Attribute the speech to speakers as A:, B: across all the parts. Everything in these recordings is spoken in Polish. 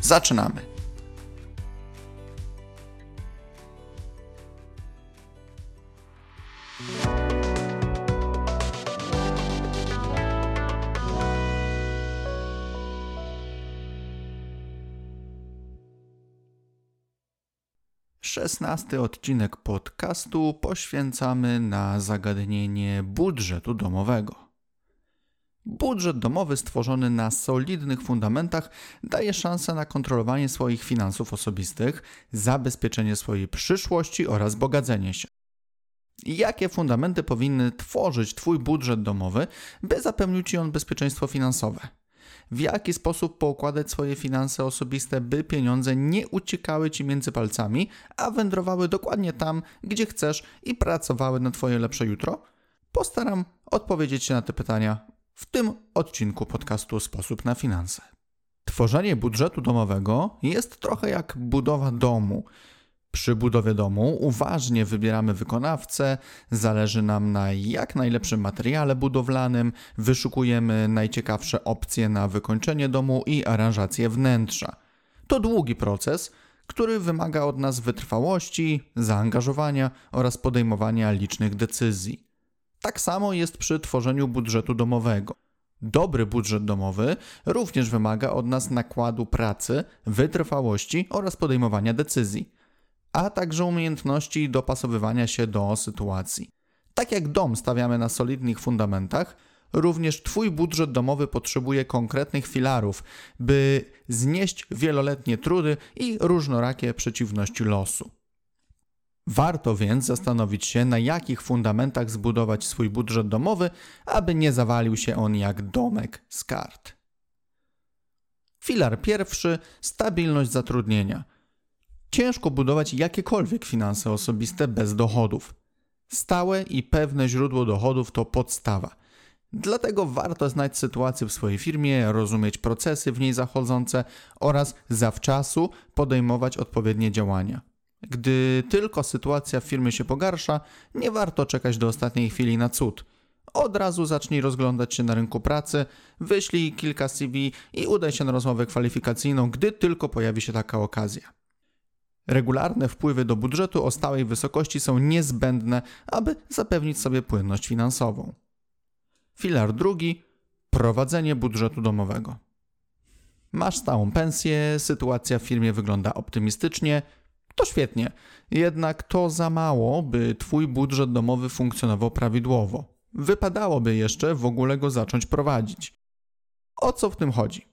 A: Zaczynamy! Szesnasty odcinek podcastu poświęcamy na zagadnienie budżetu domowego. Budżet domowy stworzony na solidnych fundamentach daje szansę na kontrolowanie swoich finansów osobistych, zabezpieczenie swojej przyszłości oraz bogacenie się. Jakie fundamenty powinny tworzyć Twój budżet domowy, by zapewnił Ci on bezpieczeństwo finansowe? w jaki sposób poukładać swoje finanse osobiste, by pieniądze nie uciekały ci między palcami, a wędrowały dokładnie tam, gdzie chcesz i pracowały na Twoje lepsze jutro? Postaram odpowiedzieć na te pytania w tym odcinku podcastu Sposób na finanse. Tworzenie budżetu domowego jest trochę jak budowa domu. Przy budowie domu uważnie wybieramy wykonawcę, zależy nam na jak najlepszym materiale budowlanym, wyszukujemy najciekawsze opcje na wykończenie domu i aranżację wnętrza. To długi proces, który wymaga od nas wytrwałości, zaangażowania oraz podejmowania licznych decyzji. Tak samo jest przy tworzeniu budżetu domowego. Dobry budżet domowy również wymaga od nas nakładu pracy, wytrwałości oraz podejmowania decyzji a także umiejętności dopasowywania się do sytuacji. Tak jak dom stawiamy na solidnych fundamentach, również Twój budżet domowy potrzebuje konkretnych filarów, by znieść wieloletnie trudy i różnorakie przeciwności losu. Warto więc zastanowić się, na jakich fundamentach zbudować swój budżet domowy, aby nie zawalił się on jak domek z kart. Filar pierwszy stabilność zatrudnienia. Ciężko budować jakiekolwiek finanse osobiste bez dochodów. Stałe i pewne źródło dochodów to podstawa. Dlatego warto znać sytuację w swojej firmie, rozumieć procesy w niej zachodzące oraz zawczasu podejmować odpowiednie działania. Gdy tylko sytuacja w firmie się pogarsza, nie warto czekać do ostatniej chwili na cud. Od razu zacznij rozglądać się na rynku pracy, wyślij kilka CV i udaj się na rozmowę kwalifikacyjną, gdy tylko pojawi się taka okazja. Regularne wpływy do budżetu o stałej wysokości są niezbędne, aby zapewnić sobie płynność finansową. Filar drugi prowadzenie budżetu domowego. Masz stałą pensję, sytuacja w firmie wygląda optymistycznie, to świetnie, jednak to za mało, by Twój budżet domowy funkcjonował prawidłowo. Wypadałoby jeszcze w ogóle go zacząć prowadzić. O co w tym chodzi?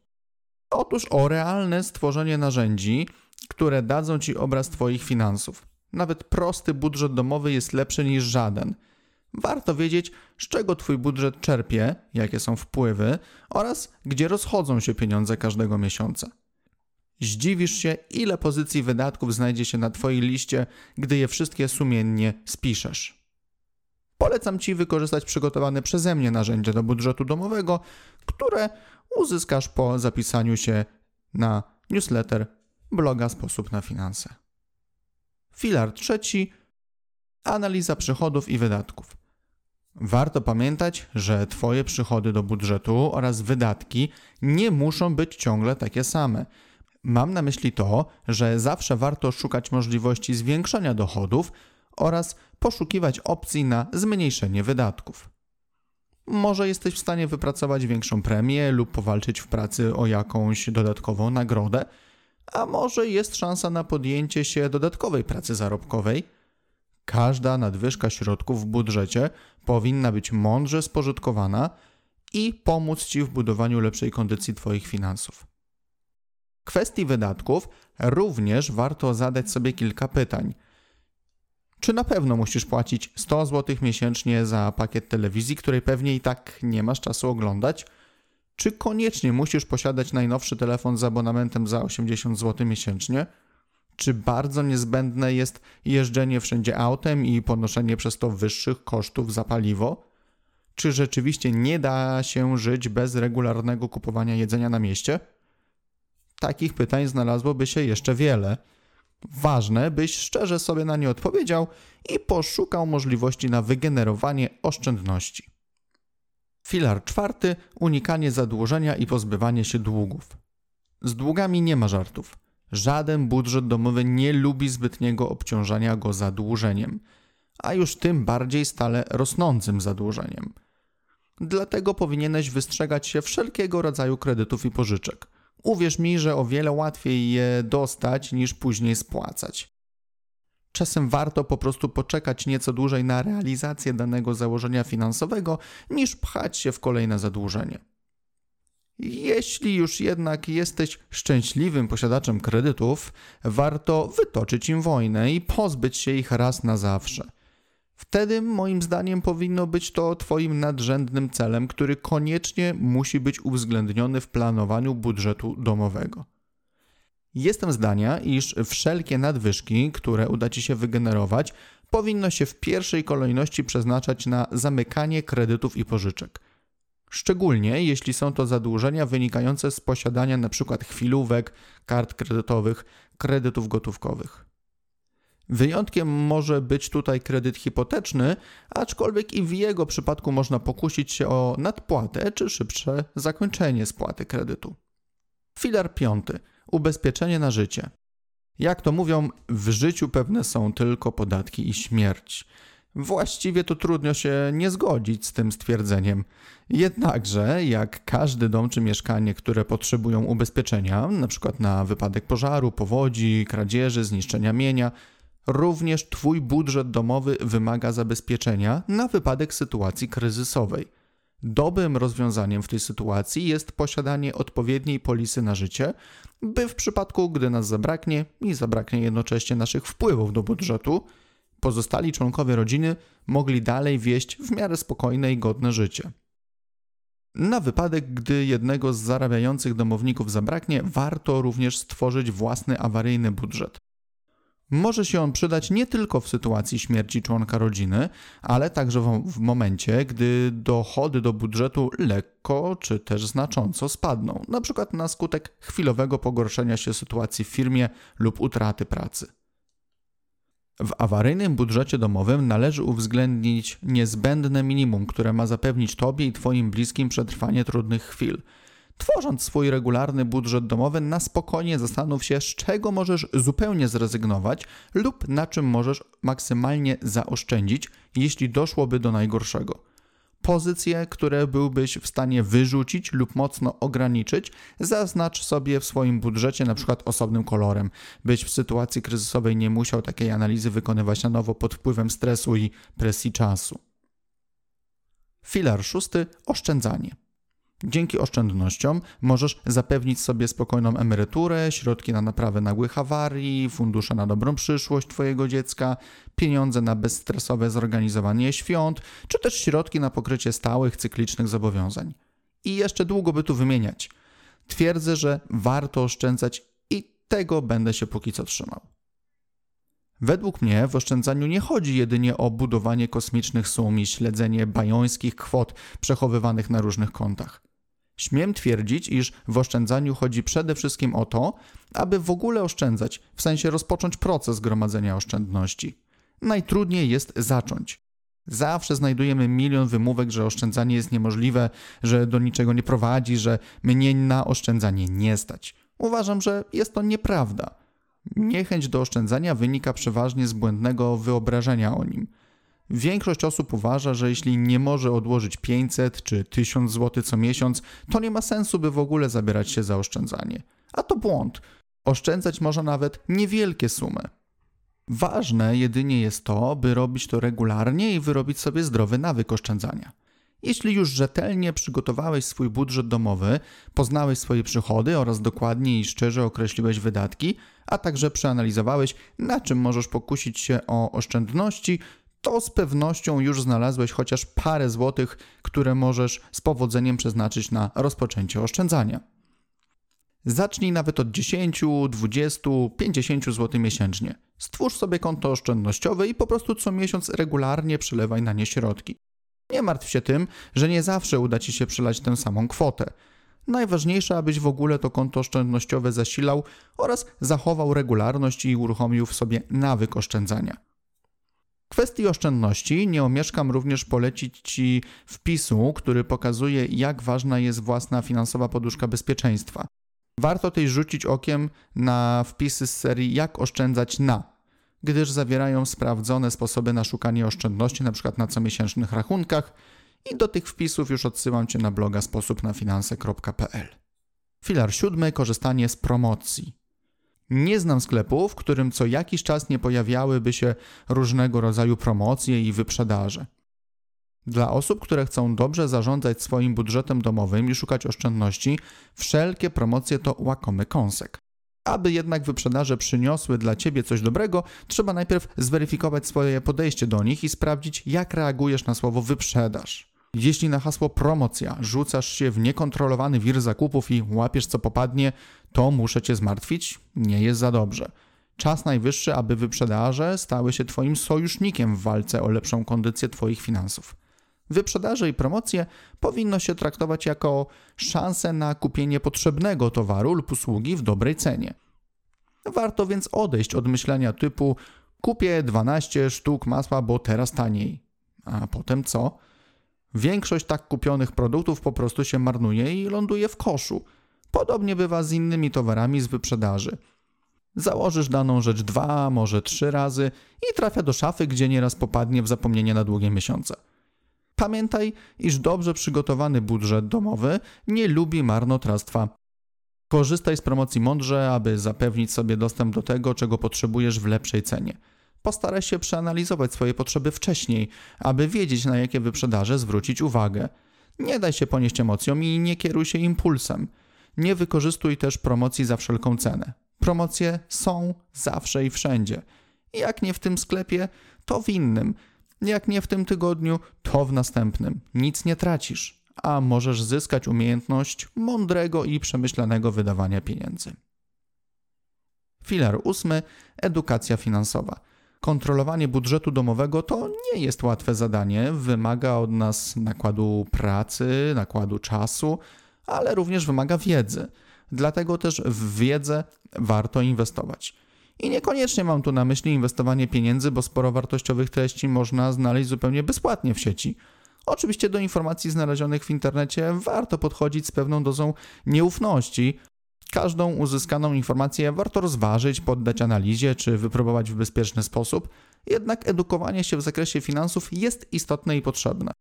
A: Otóż o realne stworzenie narzędzi, które dadzą Ci obraz Twoich finansów. Nawet prosty budżet domowy jest lepszy niż żaden. Warto wiedzieć, z czego Twój budżet czerpie, jakie są wpływy oraz gdzie rozchodzą się pieniądze każdego miesiąca. Zdziwisz się, ile pozycji wydatków znajdzie się na Twojej liście, gdy je wszystkie sumiennie spiszesz. Polecam Ci wykorzystać przygotowane przeze mnie narzędzie do budżetu domowego, które uzyskasz po zapisaniu się na newsletter bloga Sposób na finanse. Filar trzeci analiza przychodów i wydatków. Warto pamiętać, że Twoje przychody do budżetu oraz wydatki nie muszą być ciągle takie same. Mam na myśli to, że zawsze warto szukać możliwości zwiększenia dochodów oraz poszukiwać opcji na zmniejszenie wydatków. Może jesteś w stanie wypracować większą premię lub powalczyć w pracy o jakąś dodatkową nagrodę, a może jest szansa na podjęcie się dodatkowej pracy zarobkowej. Każda nadwyżka środków w budżecie powinna być mądrze spożytkowana i pomóc Ci w budowaniu lepszej kondycji Twoich finansów. Kwestii wydatków również warto zadać sobie kilka pytań. Czy na pewno musisz płacić 100 zł miesięcznie za pakiet telewizji, której pewnie i tak nie masz czasu oglądać? Czy koniecznie musisz posiadać najnowszy telefon z abonamentem za 80 zł miesięcznie? Czy bardzo niezbędne jest jeżdżenie wszędzie autem i ponoszenie przez to wyższych kosztów za paliwo? Czy rzeczywiście nie da się żyć bez regularnego kupowania jedzenia na mieście? Takich pytań znalazłoby się jeszcze wiele. Ważne, byś szczerze sobie na nie odpowiedział i poszukał możliwości na wygenerowanie oszczędności. Filar czwarty unikanie zadłużenia i pozbywanie się długów. Z długami nie ma żartów. Żaden budżet domowy nie lubi zbytniego obciążania go zadłużeniem, a już tym bardziej stale rosnącym zadłużeniem. Dlatego powinieneś wystrzegać się wszelkiego rodzaju kredytów i pożyczek. Uwierz mi, że o wiele łatwiej je dostać niż później spłacać. Czasem warto po prostu poczekać nieco dłużej na realizację danego założenia finansowego, niż pchać się w kolejne zadłużenie. Jeśli już jednak jesteś szczęśliwym posiadaczem kredytów, warto wytoczyć im wojnę i pozbyć się ich raz na zawsze. Wtedy, moim zdaniem, powinno być to Twoim nadrzędnym celem, który koniecznie musi być uwzględniony w planowaniu budżetu domowego. Jestem zdania, iż wszelkie nadwyżki, które uda Ci się wygenerować, powinno się w pierwszej kolejności przeznaczać na zamykanie kredytów i pożyczek. Szczególnie jeśli są to zadłużenia wynikające z posiadania np. chwilówek, kart kredytowych, kredytów gotówkowych. Wyjątkiem może być tutaj kredyt hipoteczny, aczkolwiek i w jego przypadku można pokusić się o nadpłatę czy szybsze zakończenie spłaty kredytu. Filar piąty ubezpieczenie na życie. Jak to mówią, w życiu pewne są tylko podatki i śmierć. Właściwie to trudno się nie zgodzić z tym stwierdzeniem. Jednakże, jak każdy dom czy mieszkanie, które potrzebują ubezpieczenia, np. na wypadek pożaru, powodzi, kradzieży, zniszczenia mienia, również Twój budżet domowy wymaga zabezpieczenia na wypadek sytuacji kryzysowej. Dobrym rozwiązaniem w tej sytuacji jest posiadanie odpowiedniej polisy na życie, by w przypadku, gdy nas zabraknie i zabraknie jednocześnie naszych wpływów do budżetu, pozostali członkowie rodziny mogli dalej wieść w miarę spokojne i godne życie. Na wypadek, gdy jednego z zarabiających domowników zabraknie, warto również stworzyć własny awaryjny budżet. Może się on przydać nie tylko w sytuacji śmierci członka rodziny, ale także w, momencie, gdy dochody do budżetu lekko czy też znacząco spadną, np. na skutek chwilowego pogorszenia się sytuacji w firmie lub utraty pracy. W awaryjnym budżecie domowym należy uwzględnić niezbędne minimum, które ma zapewnić Tobie i Twoim bliskim przetrwanie trudnych chwil – Tworząc swój regularny budżet domowy, na spokojnie zastanów się, z czego możesz zupełnie zrezygnować lub na czym możesz maksymalnie zaoszczędzić, jeśli doszłoby do najgorszego. Pozycje, które byłbyś w stanie wyrzucić lub mocno ograniczyć, zaznacz sobie w swoim budżecie np. osobnym kolorem, byś w sytuacji kryzysowej nie musiał takiej analizy wykonywać na nowo pod wpływem stresu i presji czasu. Filar szósty oszczędzanie. Dzięki oszczędnościom możesz zapewnić sobie spokojną emeryturę, środki na naprawę nagłych awarii, fundusze na dobrą przyszłość Twojego dziecka, pieniądze na bezstresowe zorganizowanie świąt, czy też środki na pokrycie stałych, cyklicznych zobowiązań. I jeszcze długo by tu wymieniać. Twierdzę, że warto oszczędzać i tego będę się póki co trzymał. Według mnie w oszczędzaniu nie chodzi jedynie o budowanie kosmicznych sum i śledzenie bajońskich kwot przechowywanych na różnych kontach. Śmiem twierdzić, iż w oszczędzaniu chodzi przede wszystkim o to, aby w ogóle oszczędzać, w sensie rozpocząć proces gromadzenia oszczędności. Najtrudniej jest zacząć. Zawsze znajdujemy milion wymówek, że oszczędzanie jest niemożliwe, że do niczego nie prowadzi, że mnie na oszczędzanie nie stać. Uważam, że jest to nieprawda. Niechęć do oszczędzania wynika przeważnie z błędnego wyobrażenia o nim. Większość osób uważa, że jeśli nie może odłożyć 500 czy 1000 zł co miesiąc, to nie ma sensu, by w ogóle zabierać się za oszczędzanie. A to błąd. Oszczędzać można nawet niewielkie sumy. Ważne jedynie jest to, by robić to regularnie i wyrobić sobie zdrowy nawyk oszczędzania. Jeśli już rzetelnie przygotowałeś swój budżet domowy, poznałeś swoje przychody oraz dokładnie i szczerze określiłeś wydatki, a także przeanalizowałeś, na czym możesz pokusić się o oszczędności, to z pewnością już znalazłeś chociaż parę złotych, które możesz z powodzeniem przeznaczyć na rozpoczęcie oszczędzania. Zacznij nawet od 10, 20, 50 zł miesięcznie. Stwórz sobie konto oszczędnościowe i po prostu co miesiąc regularnie przelewaj na nie środki. Nie martw się tym, że nie zawsze uda ci się przelać tę samą kwotę. Najważniejsze, abyś w ogóle to konto oszczędnościowe zasilał oraz zachował regularność i uruchomił w sobie nawyk oszczędzania. Kwestii oszczędności nie omieszkam również polecić Ci wpisu, który pokazuje, jak ważna jest własna finansowa poduszka bezpieczeństwa. Warto też rzucić okiem na wpisy z serii Jak oszczędzać na, gdyż zawierają sprawdzone sposoby na szukanie oszczędności, np. na comiesięcznych rachunkach i do tych wpisów już odsyłam Cię na bloga sposobnafinanse.pl. Filar siódmy korzystanie z promocji. Nie znam sklepu, w którym co jakiś czas nie pojawiałyby się różnego rodzaju promocje i wyprzedaże. Dla osób, które chcą dobrze zarządzać swoim budżetem domowym i szukać oszczędności, wszelkie promocje to łakomy kąsek. Aby jednak wyprzedaże przyniosły dla Ciebie coś dobrego, trzeba najpierw zweryfikować swoje podejście do nich i sprawdzić, jak reagujesz na słowo wyprzedaż. Jeśli na hasło promocja rzucasz się w niekontrolowany wir zakupów i łapiesz co popadnie, to muszę cię zmartwić, nie jest za dobrze. Czas najwyższy, aby wyprzedaże stały się Twoim sojusznikiem w walce o lepszą kondycję Twoich finansów. Wyprzedaże i promocje powinno się traktować jako szansę na kupienie potrzebnego towaru lub usługi w dobrej cenie. Warto więc odejść od myślenia typu kupię 12 sztuk masła, bo teraz taniej. A potem co? Większość tak kupionych produktów po prostu się marnuje i ląduje w koszu. Podobnie bywa z innymi towarami z wyprzedaży. Założysz daną rzecz dwa, może trzy razy i trafia do szafy, gdzie nieraz popadnie w zapomnienie na długie miesiące. Pamiętaj, iż dobrze przygotowany budżet domowy nie lubi marnotrawstwa. Korzystaj z promocji mądrze, aby zapewnić sobie dostęp do tego, czego potrzebujesz w lepszej cenie. Postaraj się przeanalizować swoje potrzeby wcześniej, aby wiedzieć, na jakie wyprzedaże zwrócić uwagę. Nie daj się ponieść emocjom i nie kieruj się impulsem. Nie wykorzystuj też promocji za wszelką cenę. Promocje są zawsze i wszędzie. Jak nie w tym sklepie, to w innym. Jak nie w tym tygodniu, to w następnym. Nic nie tracisz, a możesz zyskać umiejętność mądrego i przemyślanego wydawania pieniędzy. Filar ósmy edukacja finansowa. Kontrolowanie budżetu domowego to nie jest łatwe zadanie, wymaga od nas nakładu pracy, nakładu czasu, ale również wymaga wiedzy. Dlatego też w wiedzę warto inwestować. I niekoniecznie mam tu na myśli inwestowanie pieniędzy, bo sporo wartościowych treści można znaleźć zupełnie bezpłatnie w sieci. Oczywiście do informacji znalezionych w internecie warto podchodzić z pewną dozą nieufności. Każdą uzyskaną informację warto rozważyć, poddać analizie czy wypróbować w bezpieczny sposób, jednak edukowanie się w zakresie finansów jest istotne i potrzebne.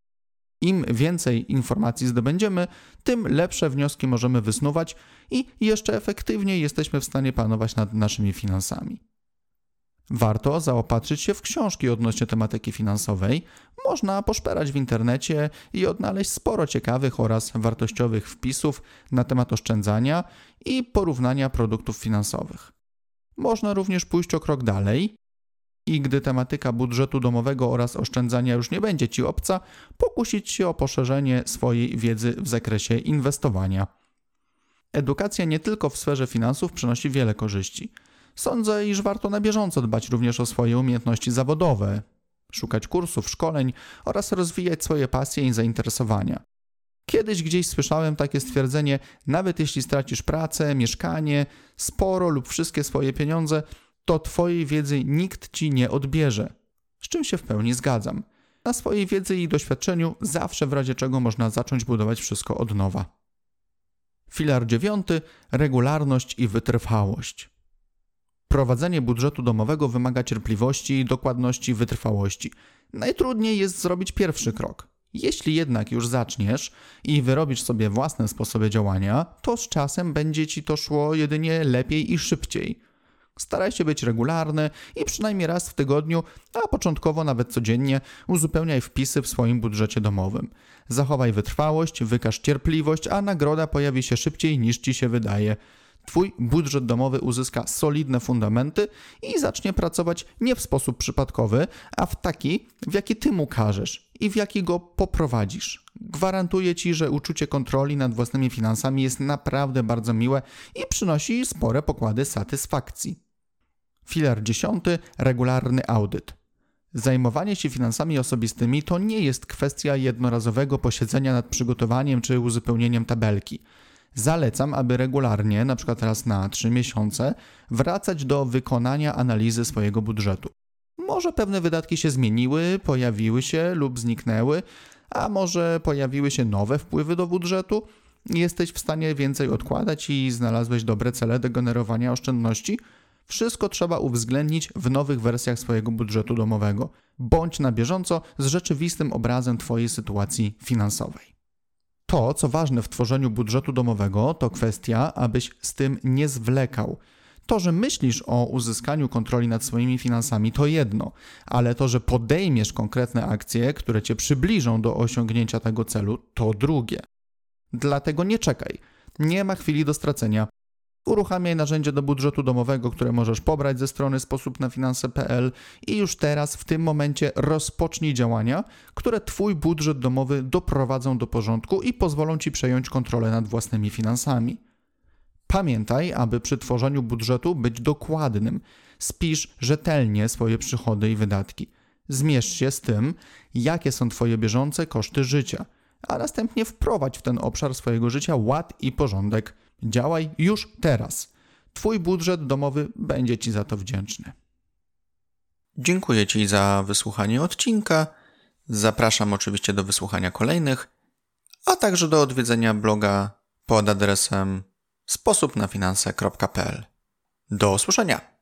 A: Im więcej informacji zdobędziemy, tym lepsze wnioski możemy wysnuwać i jeszcze efektywniej jesteśmy w stanie panować nad naszymi finansami. Warto zaopatrzyć się w książki odnośnie tematyki finansowej. Można poszperać w internecie i odnaleźć sporo ciekawych oraz wartościowych wpisów na temat oszczędzania i porównania produktów finansowych. Można również pójść o krok dalej i gdy tematyka budżetu domowego oraz oszczędzania już nie będzie Ci obca, pokusić się o poszerzenie swojej wiedzy w zakresie inwestowania. Edukacja nie tylko w sferze finansów przynosi wiele korzyści. Sądzę, iż warto na bieżąco dbać również o swoje umiejętności zawodowe, szukać kursów, szkoleń oraz rozwijać swoje pasje i zainteresowania. Kiedyś gdzieś słyszałem takie stwierdzenie: nawet jeśli stracisz pracę, mieszkanie, sporo lub wszystkie swoje pieniądze, to Twojej wiedzy nikt Ci nie odbierze. Z czym się w pełni zgadzam. Na swojej wiedzy i doświadczeniu zawsze w razie czego można zacząć budować wszystko od nowa. Filar dziewiąty regularność i wytrwałość. Prowadzenie budżetu domowego wymaga cierpliwości, dokładności i wytrwałości. Najtrudniej jest zrobić pierwszy krok. Jeśli jednak już zaczniesz i wyrobisz sobie własne sposoby działania, to z czasem będzie ci to szło jedynie lepiej i szybciej. Staraj się być regularny i przynajmniej raz w tygodniu, a początkowo nawet codziennie, uzupełniaj wpisy w swoim budżecie domowym. Zachowaj wytrwałość, wykaż cierpliwość, a nagroda pojawi się szybciej niż ci się wydaje. Twój budżet domowy uzyska solidne fundamenty i zacznie pracować nie w sposób przypadkowy, a w taki, w jaki ty mu każesz. i w jaki go poprowadzisz. Gwarantuję ci, że uczucie kontroli nad własnymi finansami jest naprawdę bardzo miłe i przynosi spore pokłady satysfakcji. Filar dziesiąty regularny audyt. Zajmowanie się finansami osobistymi to nie jest kwestia jednorazowego posiedzenia nad przygotowaniem czy uzupełnieniem tabelki. Zalecam, aby regularnie, np. raz na 3 miesiące, wracać do wykonania analizy swojego budżetu. Może pewne wydatki się zmieniły, pojawiły się lub zniknęły, a może pojawiły się nowe wpływy do budżetu. Jesteś w stanie więcej odkładać i znalazłeś dobre cele do generowania oszczędności. Wszystko trzeba uwzględnić w nowych wersjach swojego budżetu domowego. Bądź na bieżąco z rzeczywistym obrazem Twojej sytuacji finansowej. To, co ważne w tworzeniu budżetu domowego, to kwestia, abyś z tym nie zwlekał. To, że myślisz o uzyskaniu kontroli nad swoimi finansami, to jedno, ale to, że podejmiesz konkretne akcje, które cię przybliżą do osiągnięcia tego celu, to drugie. Dlatego nie czekaj. Nie ma chwili do stracenia. Uruchamiaj narzędzie do budżetu domowego, które możesz pobrać ze strony sposobnafinanse.pl i już teraz, w tym momencie, rozpocznij działania, które Twój budżet domowy doprowadzą do porządku i pozwolą Ci przejąć kontrolę nad własnymi finansami. Pamiętaj, aby przy tworzeniu budżetu być dokładnym. Spisz rzetelnie swoje przychody i wydatki. Zmierz się z tym, jakie są Twoje bieżące koszty życia, a następnie wprowadź w ten obszar swojego życia ład i porządek. Działaj już teraz. Twój budżet domowy będzie Ci za to wdzięczny. Dziękuję Ci za wysłuchanie odcinka. Zapraszam oczywiście do wysłuchania kolejnych, a także do odwiedzenia bloga pod adresem sposobnafinanse.pl. Do usłyszenia!